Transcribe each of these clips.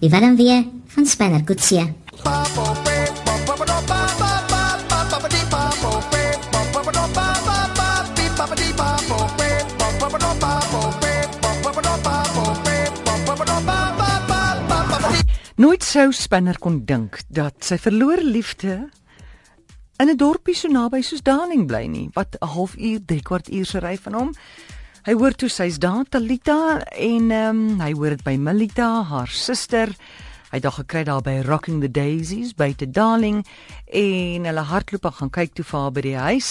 Die warm weer van Spanner Kutsie. Nooit sou Spinner kon dink dat sy verlore liefde in 'n dorpie so naby soos Darling bly nie, wat 'n halfuur, 3 kwart uur se ry van hom. Hy hoor toe sy's daar, Talita, en ehm um, hy hoor dit by Melita, haar suster. Hy het daar gekry daar by Rocking the Daisies by te Darling en hulle hardloop en gaan kyk toe vir haar by die huis.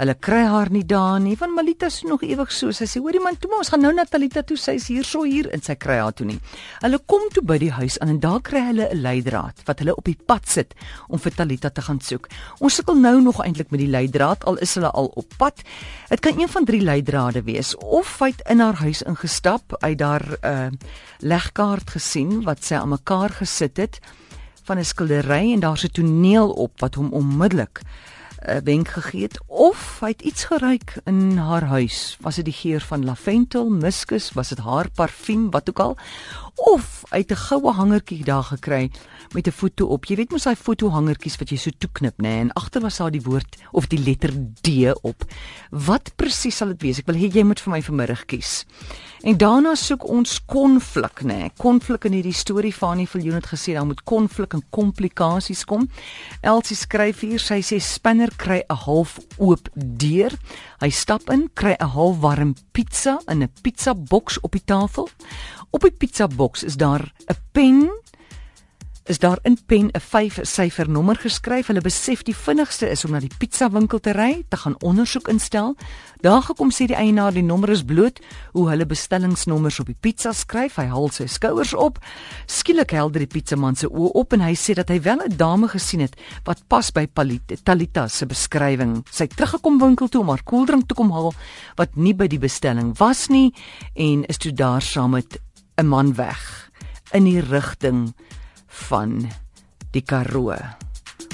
Hulle kry haar nie daar nie, want Malita is nog ewig so. Sy sê: "Hoorie man, toe maar ons gaan nou na Talita toe. Sy's hier so hier en sy kry haar toe nie." Hulle kom toe by die huis aan en daar kry hulle 'n leidraad wat hulle op die pad sit om vir Talita te gaan soek. Ons sukkel nou nog eintlik met die leidraad al is hulle al op pad. Dit kan een van drie leidrade wees of hy het in haar huis ingestap, uit daar 'n uh, legkaart gesien wat sy aan mekaar gesit het van 'n skildery en daar's 'n toneel op wat hom onmiddellik 'n wenk gegee het of hy het iets geruik in haar huis. Was dit die geur van lavendel, muskus, was dit haar parfuum, wat ook al? Of het 'n goue hangertjie daar gekry met 'n foto op. Jy weet mos daai foto hangertjies wat jy so toeknip, nê? Nee? En agter was daar die woord of die letter D op. Wat presies sal dit wees? Ek wil hê jy moet vir my vanmiddag kies. En daarna soek ons konflik, nê? Nee? Konflik in hierdie storie van die Viljoen het gesê daar moet konflik en komplikasies kom. Elsie skryf hier, sy sê Spinner kry 'n half oop deur. Hy stap in, kry 'n half warm pizza in 'n pizza boks op die tafel. Op die pizza boks is daar 'n pen is daar in pen 'n 5 syfer nommer geskryf. Hulle besef die vinnigste is om na die pizza winkel te ry, te gaan ondersoek instel. Daar gekom sê die eienaar die nommer is bloot hoe hulle bestellingsnommers op die pizza skryf. Hy haal sy skouers op. Skielik helder die pizzaman se oë op en hy sê dat hy wel 'n dame gesien het wat pas by Talita se beskrywing. Sy het teruggekom winkel toe om haar koeldrank te kom haal wat nie by die bestelling was nie en is toe daar saam met 'n man weg in die rigting van die Karoo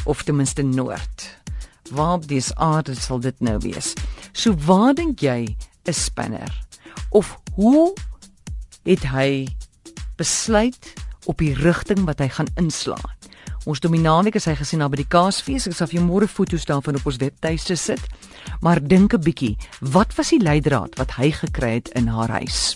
of ten minste noord. Waar op die aarde sal dit nou wees? So waar dink jy is Spanner? Of hoe het hy besluit op die rigting wat hy gaan inslaan? Ons dominaweek is hy gesien na by die Kaasfees. Ek sal vir jou môre foto's daarvan op ons webtuiste sit. Maar dink 'n bietjie, wat was die leidraad wat hy gekry het in haar huis?